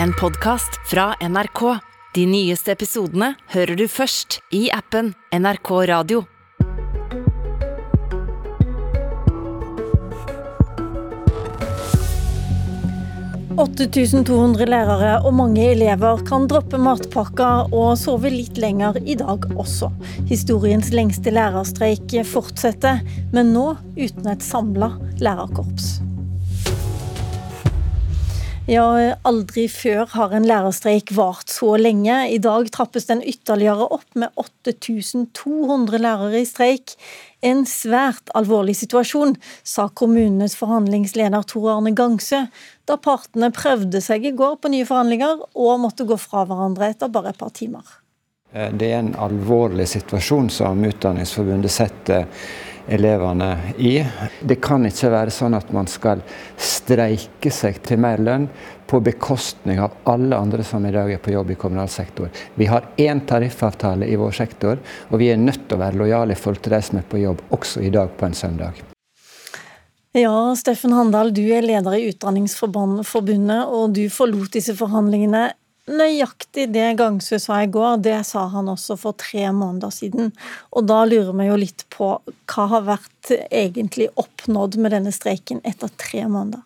en podkast fra NRK. De nyeste episodene hører du først i appen NRK Radio. «8200 lærere og mange elever kan droppe matpakker og sove litt lenger i dag også. Historiens lengste lærerstreik fortsetter, men nå uten et samla lærerkorps. Ja, aldri før har en lærerstreik vart så lenge. I dag trappes den ytterligere opp med 8200 lærere i streik. En svært alvorlig situasjon, sa kommunenes forhandlingsleder Tor Arne Gangsø, da partene prøvde seg i går på nye forhandlinger og måtte gå fra hverandre etter bare et par timer. Det er en alvorlig situasjon som Utdanningsforbundet setter elevene i. Det kan ikke være sånn at man skal streike seg til mer lønn på bekostning av alle andre som i dag er på jobb i kommunal sektor. Vi har én tariffavtale i vår sektor, og vi er nødt til å være lojale i forhold til de som er på jobb, også i dag på en søndag. Ja, Steffen Handal, du er leder i Utdanningsforbundet, og du forlot disse forhandlingene Nøyaktig det Gangsø sa i går, det sa han også for tre måneder siden. Og da lurer vi jo litt på hva har vært egentlig oppnådd med denne streiken etter tre måneder?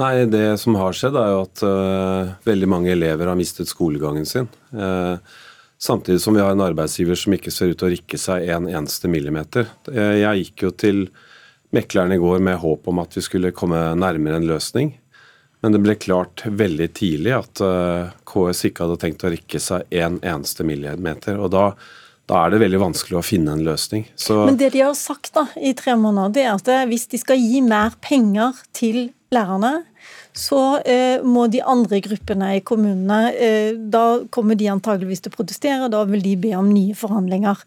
Nei, Det som har skjedd, er jo at uh, veldig mange elever har mistet skolegangen sin. Uh, samtidig som vi har en arbeidsgiver som ikke ser ut til å rikke seg en eneste millimeter. Uh, jeg gikk jo til mekleren i går med håp om at vi skulle komme nærmere en løsning. Men det ble klart veldig tidlig at eh, KS ikke hadde tenkt å rikke seg en eneste millimeter. og da, da er det veldig vanskelig å finne en løsning. Så Men det de har sagt da, i tre måneder, det er at eh, hvis de skal gi mer penger til lærerne, så eh, må de andre gruppene i kommunene eh, Da kommer de antageligvis til å protestere, da vil de be om nye forhandlinger.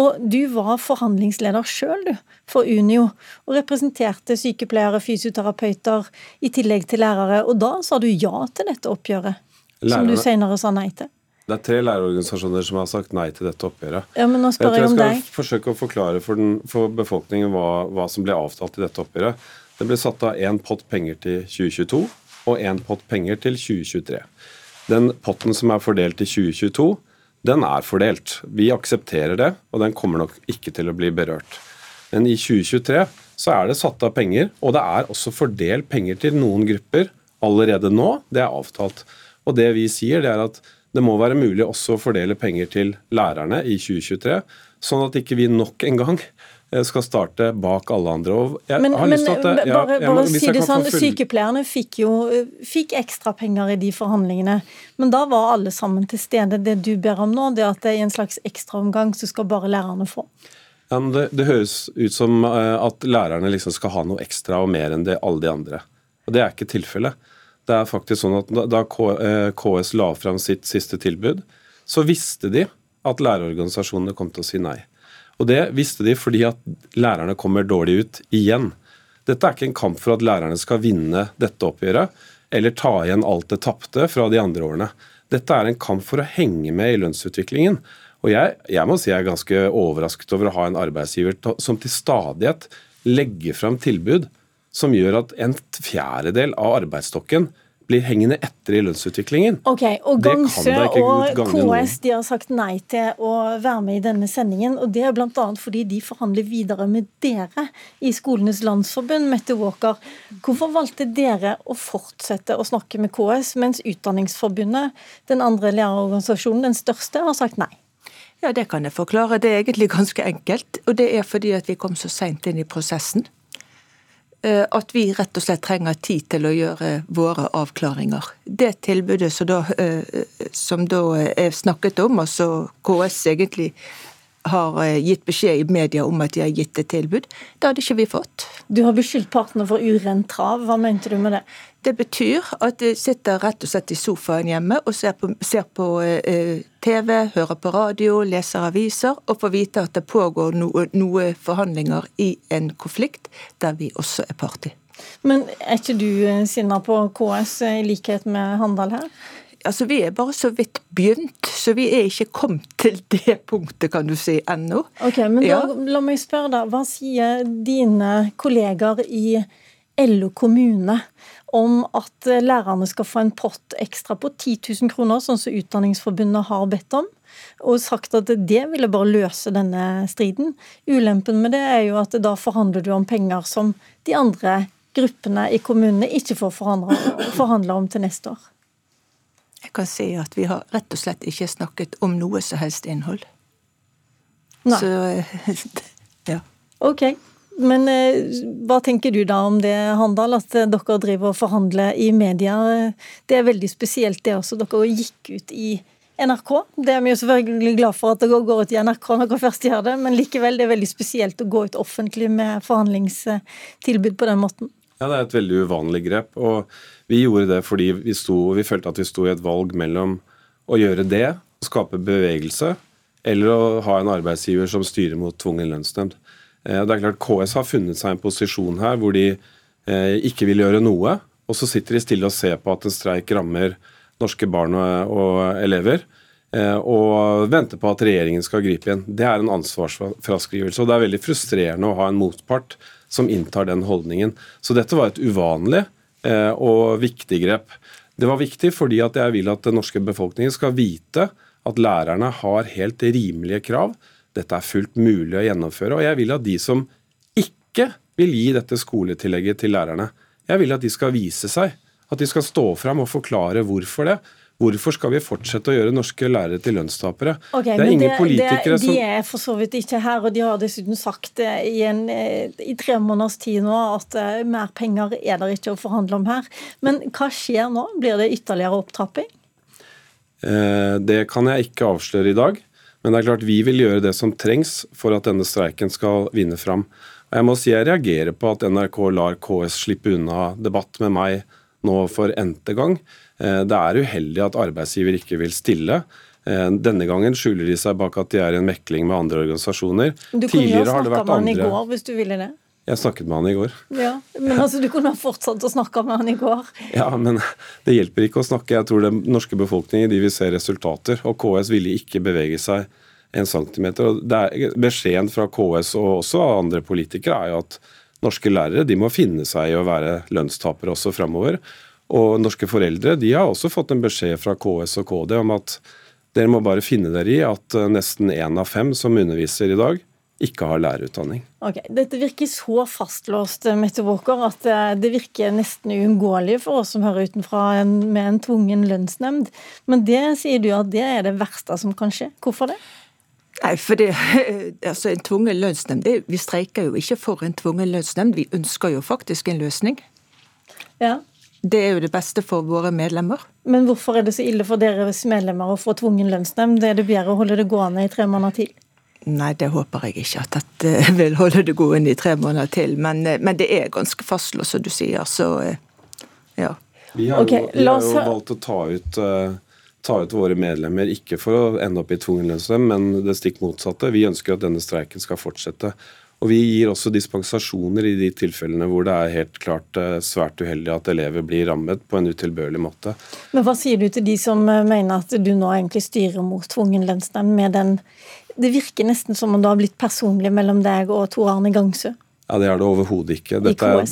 Og du var forhandlingsleder sjøl, du, for Unio, og representerte sykepleiere, fysioterapeuter i tillegg til lærere. Og da sa du ja til dette oppgjøret, Lærerne. som du senere sa nei til. Det er tre lærerorganisasjoner som har sagt nei til dette oppgjøret. Ja, men nå spør jeg, jeg om deg. Jeg skal forsøke å forklare for, den, for befolkningen hva, hva, som ble avtalt i dette oppgjøret. Det ble satt av én pott penger til 2022 og én pott penger til 2023. Den potten som er fordelt til 2022, den er fordelt. Vi aksepterer det, og den kommer nok ikke til å bli berørt. Men i 2023 så er det satt av penger, og det er også fordelt penger til noen grupper allerede nå. Det er avtalt. Og det vi sier, det er at det må være mulig også å fordele penger til lærerne i 2023, sånn at ikke vi nok en gang Eh, skal starte bak alle andre. men, men at, ja, bare, bare si det sånn, Sykepleierne fikk jo fikk ekstrapenger i de forhandlingene, men da var alle sammen til stede. Det du ber om nå, det er at det er en slags ekstraomgang så skal bare lærerne få. Ja, det, det, høres ut som eh, at lærerne liksom skal ha noe ekstra og mer enn det alle de andre. Og Det er ikke tilfellet. Det er faktisk sånn at Da KS eh, la fram sitt siste tilbud, så visste de at lærerorganisasjonene kom til å si nei. Og det visste de fordi at lærerne kommer dårlig ut igjen. Dette er ikke en kamp for at lærerne skal vinne dette oppgjøret, eller ta igjen alt det tapte fra de andre årene. Dette er en kamp for å henge med i lønnsutviklingen. Og jeg, jeg må si jeg er ganske overrasket over å ha en arbeidsgiver som til stadighet legger fram tilbud som gjør at en fjerdedel av arbeidsstokken blir hengende etter i lønnsutviklingen. Ok, og Gangsø og KS de har sagt nei til å være med i denne sendingen. og Det er bl.a. fordi de forhandler videre med dere i Skolenes landsforbund. Mette Walker, hvorfor valgte dere å fortsette å snakke med KS, mens Utdanningsforbundet, den andre lærerorganisasjonen, den største, har sagt nei? Ja, Det kan jeg forklare. Det er egentlig ganske enkelt. Og det er fordi at vi kom så seint inn i prosessen. Eh, at vi rett og slett trenger tid til å gjøre våre avklaringer. Det tilbudet som da, eh, som da er snakket om, altså KS egentlig har eh, gitt beskjed i media om at de har gitt et tilbud. Det hadde ikke vi fått. Du har beskyldt partene for urent trav. Hva mente du med det? Det betyr at de sitter rett og slett i sofaen hjemme og ser på, ser på eh, TV, hører på radio, leser aviser og får vite at det pågår noe, noe forhandlinger i en konflikt der vi også er part i. Men er ikke du eh, sinna på KS i likhet med Handal her? Altså, Vi er bare så vidt begynt, så vi er ikke kommet til det punktet, kan du si, ennå. Ok, men da, La meg spørre, da. Hva sier dine kolleger i LO kommune om at lærerne skal få en pott ekstra på 10 000 kroner, sånn som Utdanningsforbundet har bedt om. Og sagt at det ville bare løse denne striden. Ulempen med det er jo at da forhandler du om penger som de andre gruppene i kommunene ikke får forhandle om til neste år. Kan si at vi har rett og slett ikke snakket om noe som helst innhold. Nei. Så ja. Ok. Men eh, hva tenker du da om det, Handal, at dere driver og forhandler i media? Det er veldig spesielt det også. Dere gikk ut i NRK. Det er vi jo selvfølgelig glad for at dere går ut i NRK når dere først gjør det, men likevel det er veldig spesielt å gå ut offentlig med forhandlingstilbud på den måten. Ja, det er et veldig uvanlig grep. og Vi gjorde det fordi vi, sto, vi følte at vi sto i et valg mellom å gjøre det, skape bevegelse, eller å ha en arbeidsgiver som styrer mot tvungen lønnsnemnd. Eh, det er klart KS har funnet seg en posisjon her hvor de eh, ikke vil gjøre noe, og så sitter de stille og ser på at en streik rammer norske barn og elever, eh, og venter på at regjeringen skal gripe inn. Det er en ansvarsfraskrivelse. og Det er veldig frustrerende å ha en motpart som inntar den holdningen. Så dette var et uvanlig eh, og viktig grep. Det var viktig fordi at jeg vil at den norske befolkningen skal vite at lærerne har helt rimelige krav. Dette er fullt mulig å gjennomføre. Og jeg vil at de som ikke vil gi dette skoletillegget til lærerne, jeg vil at de skal vise seg. At de skal stå fram og forklare hvorfor det. Hvorfor skal vi fortsette å gjøre norske lærere til lønnstapere? Okay, det er ingen det, politikere det, som De er for så vidt ikke her, og de har dessuten sagt i, en, eh, i tre måneders tid nå at uh, mer penger er det ikke å forhandle om her. Men hva skjer nå? Blir det ytterligere opptrapping? Eh, det kan jeg ikke avsløre i dag. Men det er klart vi vil gjøre det som trengs for at denne streiken skal vinne fram. Og jeg må si jeg reagerer på at NRK lar KS slippe unna debatt med meg nå for n-te gang. Eh, det er uheldig at arbeidsgiver ikke vil stille. Eh, denne gangen skjuler de seg bak at de er i en mekling med andre organisasjoner. Du kunne jo snakka med han i går hvis du ville det. Jeg snakket med han i går. Ja, Men altså, du kunne ha fortsatt å snakke med han i går? Ja, men det hjelper ikke å snakke. Jeg tror den norske befolkningen de vil se resultater. Og KS ville ikke bevege seg en centimeter. Og er, beskjeden fra KS og også andre politikere er jo at norske lærere de må finne seg i å være lønnstapere også framover. Og norske foreldre de har også fått en beskjed fra KS og KD om at dere må bare finne dere i at eh, nesten én av fem som underviser i dag, ikke har lærerutdanning. Ok, Dette virker så fastlåst Mette Walker, at eh, det virker nesten uunngåelig for oss som hører utenfra en, med en tvungen lønnsnemnd. Men det sier du at det er det verste som kan skje. Hvorfor det? Nei, for det, altså En tvungen lønnsnemnd Vi streiker jo ikke for en tvungen lønnsnemnd, vi ønsker jo faktisk en løsning. Ja, det er jo det beste for våre medlemmer. Men hvorfor er det så ille for deres medlemmer å få tvungen lønnsnemnd? Er det bedre å holde det gående i tre måneder til? Nei, det håper jeg ikke at dette vil holde det gående i tre måneder til. Men, eh, men det er ganske fastlåst, som du sier. Så eh, ja. Vi har, okay, jo, vi har jo valgt å ta ut, ta ut, våre medlemmer, ikke for å ende opp i tvungen lønnsnemnd, men det stikk motsatte. Vi ønsker at denne streiken skal fortsette. Og Vi gir også dispensasjoner i de tilfellene hvor det er helt klart eh, svært uheldig at elever blir rammet på en utilbørlig måte. Men Hva sier du til de som eh, mener at du nå egentlig styrer mot tvungen lønnsnemnd med den Det virker nesten som om det har blitt personlig mellom deg og Tor Arne Gangsø? Ja, det er det overhodet ikke. Dette er,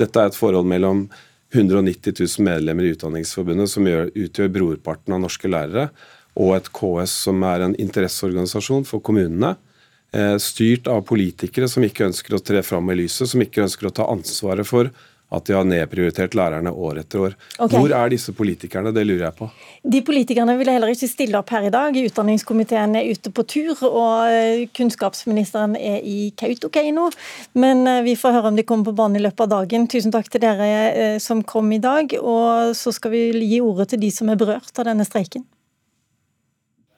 dette er et forhold mellom 190 000 medlemmer i Utdanningsforbundet, som gjør, utgjør brorparten av norske lærere, og et KS som er en interesseorganisasjon for kommunene styrt av politikere som ikke ønsker å tre fram i lyset, som ikke ønsker å ta ansvaret for at de har nedprioritert lærerne år etter år. Okay. Hvor er disse politikerne? Det lurer jeg på. De politikerne vil heller ikke stille opp her i dag. Utdanningskomiteen er ute på tur, og eh, kunnskapsministeren er i Kautokeino. Men eh, vi får høre om de kommer på banen i løpet av dagen. Tusen takk til dere som kom i dag. Og så skal vi gi ordet til de som er berørt av denne streiken.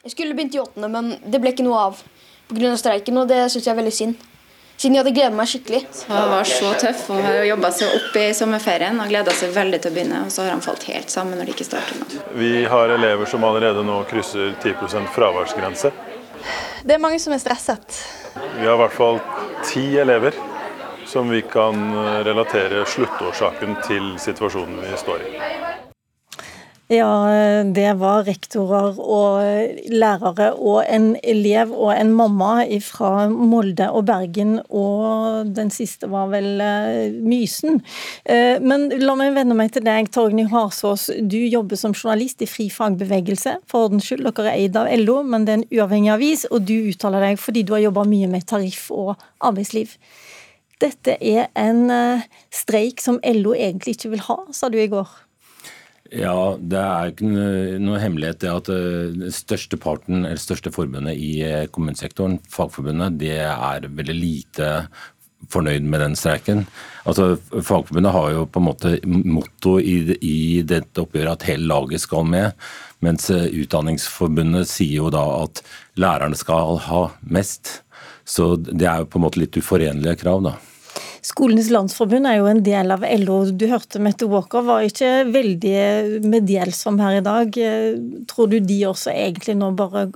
Jeg skulle begynt i åttende, men det ble ikke noe av pga. streiken, og det syns jeg er veldig synd. Siden jeg hadde gledet meg skikkelig. Han var så tøff og har jobba seg opp i sommerferien og gleda seg veldig til å begynne. Og så har han falt helt sammen når det ikke starter nå. Vi har elever som allerede nå krysser 10% fraværsgrense. Det er mange som er stresset. Vi har i hvert fall ti elever som vi kan relatere sluttårsaken til situasjonen vi står i. Ja, det var rektorer og lærere og en elev og en mamma fra Molde og Bergen, og den siste var vel eh, Mysen. Eh, men la meg vende meg til deg, Torgny Harsås. Du jobber som journalist i Fri fagbevegelse. For ordens skyld, dere er eid av LO, men det er en uavhengig avis, og du uttaler deg fordi du har jobba mye med tariff og arbeidsliv. Dette er en eh, streik som LO egentlig ikke vil ha, sa du i går. Ja, Det er ikke noe hemmelighet det at eh, den største parten, eller største forbundet i eh, kommunesektoren, Fagforbundet, det er veldig lite fornøyd med den streiken. Altså, Fagforbundet har jo på en måte motto i, i dette oppgjøret at hele laget skal med. Mens eh, Utdanningsforbundet sier jo da at lærerne skal ha mest. Så det er jo på en måte litt uforenlige krav, da. Skolenes landsforbund er jo en del av LO. Du hørte Mette Walker var ikke veldig meddelsom her i dag. Tror du de også egentlig nå bare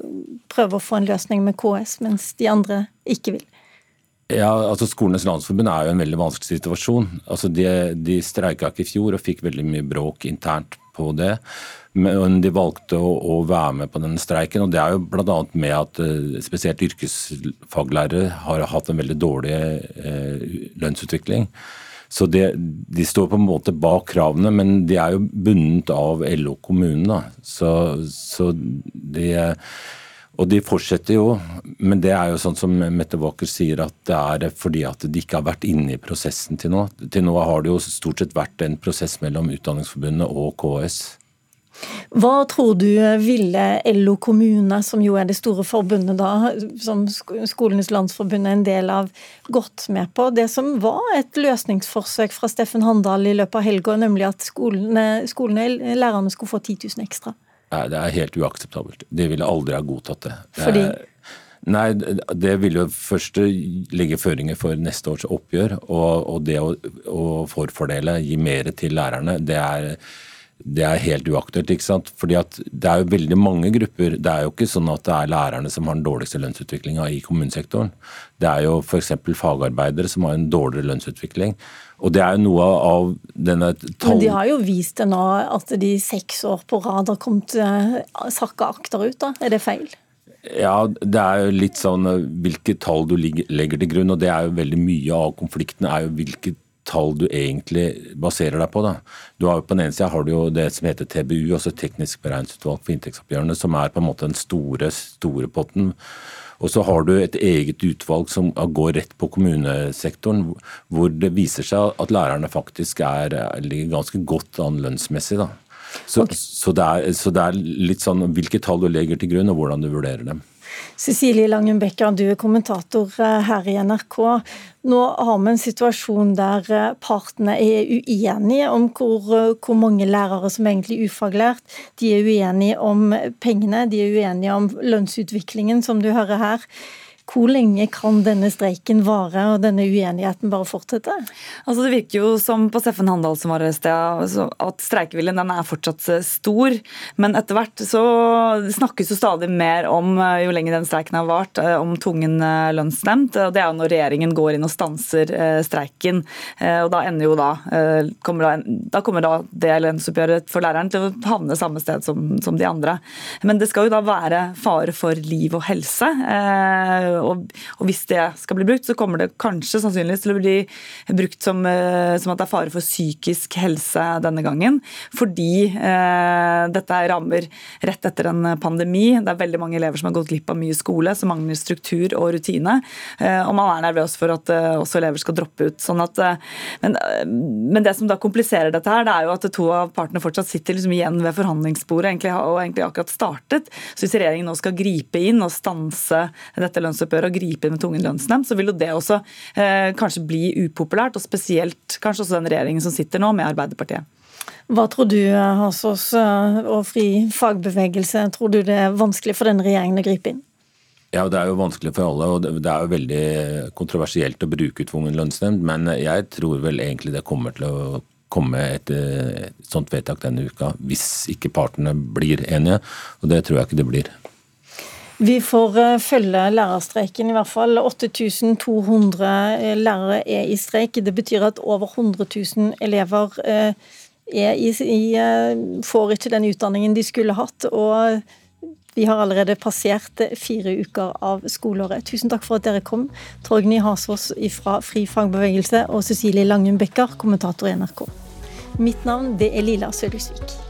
prøver å få en løsning med KS, mens de andre ikke vil? Ja, altså Skolenes landsforbund er jo en veldig vanskelig situasjon. Altså De, de streika ikke i fjor og fikk veldig mye bråk internt på det. Men de valgte å, å, være med på denne streiken. og Det er jo bl.a. med at uh, spesielt yrkesfaglærere har hatt en veldig dårlig eh, lønnsutvikling. Så det, De står på en måte bak kravene, men de er jo bundet av LO kommunene. Så, så de, og de fortsetter jo, men det er jo sånn som Mette Walker sier, at det er fordi at de ikke har vært inne i prosessen til nå. Til nå har det jo stort sett vært en prosess mellom Utdanningsforbundet og KS. Hva tror du ville LO kommune, som jo er det store forbundet da, som Skolenes landsforbund er en del av, gått med på? Det som var et løsningsforsøk fra Steffen Handal i løpet av helga, nemlig at skolene, skolene, lærerne skulle få 10 000 ekstra? Nei, Det er helt uakseptabelt. De ville aldri ha godtatt det. Fordi? Nei, det vil jo først legge føringer for neste års oppgjør. Og, og det å, å forfordele, gi mer til lærerne, det er det er helt uaktuelt. ikke sant? Fordi at Det er jo veldig mange grupper. Det er jo ikke sånn at det er lærerne som har den dårligste lønnsutviklinga i kommunesektoren. Det er jo f.eks. fagarbeidere som har en dårligere lønnsutvikling. Og det er jo noe av denne tall... Men de har jo vist det nå at de seks år på rad har kommet uh, sakka akterut. da. Er det feil? Ja, det er jo litt sånn eh, hvilke tall du legger til grunn. Og det er jo veldig mye av konflikten er jo hvilke tall du egentlig baserer deg på. Da. Du har, på den ene sida har du jo det som heter TBU, altså Teknisk beregningsutvalg for inntektsoppgjørene, som er på en måte den store, store potten. Og så har du et eget utvalg som går rett på kommunesektoren, hvor det viser seg at lærerne faktisk er, ligger ganske godt an lønnsmessig. da. Så, okay. så, det er, så, det er, litt sånn hvilke tall du legger til grunn, og hvordan du vurderer dem. Cecilie Langenbecker, du er kommentator eh, her i NRK. Nå har vi en situasjon der eh, partene er uenige om hvor, eh, hvor, mange lærere som er egentlig er ufaglært. De er uenige om pengene, de er uenige om lønnsutviklingen, som du hører her. Hvor lenge kan denne streiken vare og denne uenigheten bare fortsette? Altså Det virker jo som på Steffen Handal som var sted, at streikeviljen den er fortsatt eh, stor. Men etter hvert så snakkes jo stadig mer om, eh, jo lenger den streiken har vart, eh, om tvungen lønnsnemnd. og Det er jo når regjeringen går inn og stanser streiken. Og da ender jo da kommer da, da kommer da det lønnsoppgjøret for læreren til å havne samme sted som, som de andre. Men det skal jo da være fare for liv og helse og, og, hvis det skal bli brukt, så kommer det kanskje sannsynligvis til å bli brukt som, eh, som at det er fare for psykisk helse denne gangen. Fordi eh, dette rammer rett etter en pandemi. Det er veldig mange elever som har gått glipp av mye skole, som mangler struktur og rutine. Eh, og man er nervøs for at eh, også elever skal droppe ut. Sånn at, eh, men, eh, men, det som da kompliserer dette, her, det er jo at to av partene fortsatt sitter liksom igjen ved forhandlingsbordet egentlig, og egentlig akkurat startet. Så hvis regjeringen nå skal gripe inn og stanse dette lønnsoppgjøret, lønnsoppgjør og gripe inn med tvungen lønnsnemnd, så vil jo det også eh, kanskje bli upopulært, og spesielt kanskje også den regjeringen som sitter nå, med Arbeiderpartiet. Hva tror du, Hasås eh, og Fri fagbevegelse, tror du det er vanskelig for denne regjeringen å gripe inn? Ja, Det er jo vanskelig for alle, og det er jo veldig kontroversielt å bruke tvungen lønnsnemnd. Men jeg tror vel egentlig det kommer til å komme et, et sånt vedtak denne uka, hvis ikke partene blir enige. Og det tror jeg ikke det blir. Vi får eh, følge lærerstreiken, i hvert fall. 8200 eh, lærere er i streik. Det betyr at over 100 000 elever eh, i, i, får ikke den utdanningen de skulle hatt. og vi har allerede passert fire uker av skoleåret. Tusen takk for at dere kom. Torgny Hasås fra Fri fagbevegelse og Cecilie Langen Bekker, kommentator i NRK. Mitt navn det er Lila Sølhusvik.